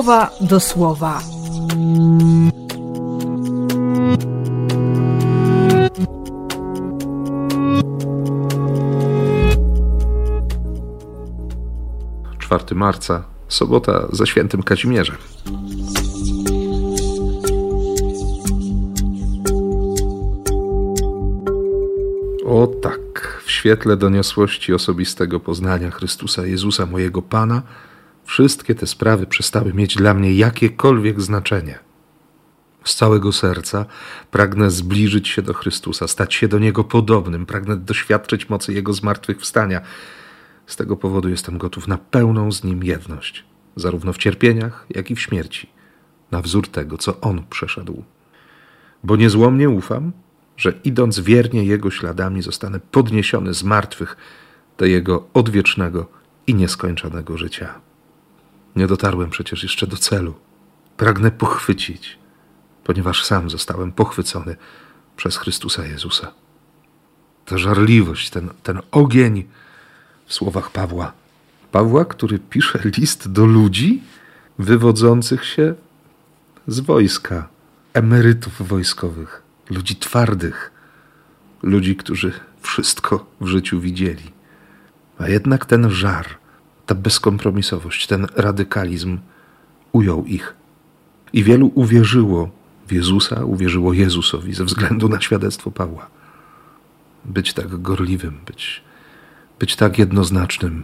słowa do słowa. Czwarty marca, sobota ze świętym Kazimierzem. O tak, w świetle doniosłości osobistego poznania Chrystusa Jezusa, mojego Pana, wszystkie te sprawy przestały mieć dla mnie jakiekolwiek znaczenie. Z całego serca pragnę zbliżyć się do Chrystusa, stać się do Niego podobnym, pragnę doświadczyć mocy Jego zmartwychwstania. Z tego powodu jestem gotów na pełną z Nim jedność, zarówno w cierpieniach, jak i w śmierci, na wzór tego, co On przeszedł. Bo niezłomnie ufam, że idąc wiernie Jego śladami, zostanę podniesiony z martwych do Jego odwiecznego i nieskończonego życia. Nie dotarłem przecież jeszcze do celu. Pragnę pochwycić, ponieważ sam zostałem pochwycony przez Chrystusa Jezusa. Ta żarliwość, ten, ten ogień w słowach Pawła. Pawła, który pisze list do ludzi wywodzących się z wojska, emerytów wojskowych, ludzi twardych, ludzi, którzy wszystko w życiu widzieli. A jednak ten żar, ta bezkompromisowość, ten radykalizm ujął ich. I wielu uwierzyło w Jezusa, uwierzyło Jezusowi ze względu na świadectwo Pawła. Być tak gorliwym, być, być tak jednoznacznym,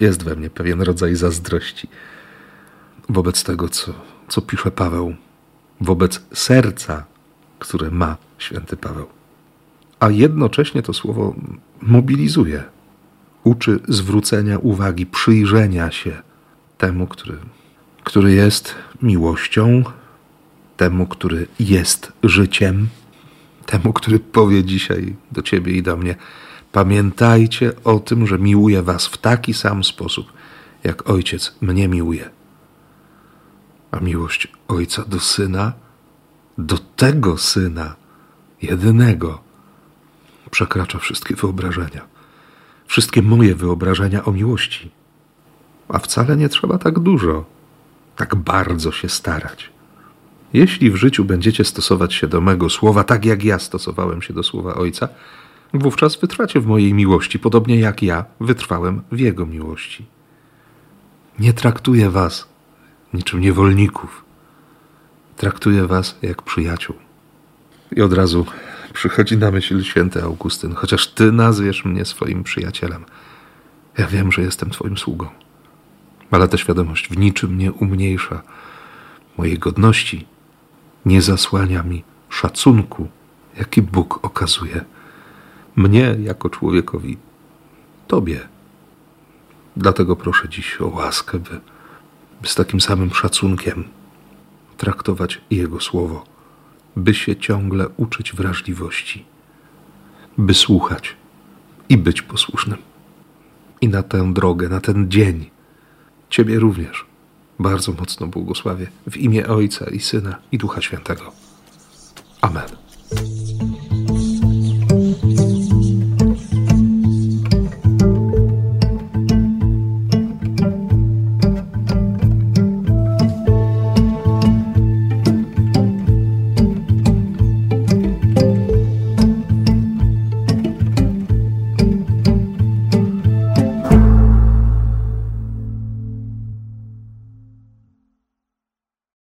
jest we mnie pewien rodzaj zazdrości wobec tego, co, co pisze Paweł, wobec serca, które ma święty Paweł. A jednocześnie to słowo mobilizuje, uczy zwrócenia uwagi, przyjrzenia się temu, który, który jest miłością, temu, który jest życiem, temu, który powie dzisiaj do ciebie i do mnie: Pamiętajcie o tym, że miłuję was w taki sam sposób, jak ojciec mnie miłuje. A miłość ojca do syna, do tego syna, jedynego, przekracza wszystkie wyobrażenia, wszystkie moje wyobrażenia o miłości. A wcale nie trzeba tak dużo, tak bardzo się starać. Jeśli w życiu będziecie stosować się do mego słowa, tak jak ja stosowałem się do słowa Ojca, wówczas wytrwacie w mojej miłości, podobnie jak ja wytrwałem w Jego miłości. Nie traktuję was niczym niewolników. Traktuję was jak przyjaciół. I od razu przychodzi na myśl święty Augustyn, chociaż ty nazwiesz mnie swoim przyjacielem. Ja wiem, że jestem twoim sługą. Ale ta świadomość w niczym nie umniejsza mojej godności, nie zasłania mi szacunku, jaki Bóg okazuje mnie jako człowiekowi, Tobie. Dlatego proszę dziś o łaskę, by, by z takim samym szacunkiem traktować Jego słowo, by się ciągle uczyć wrażliwości, by słuchać i być posłusznym. I na tę drogę, na ten dzień, Ciebie również bardzo mocno błogosławię w imię Ojca i Syna i Ducha Świętego. Amen.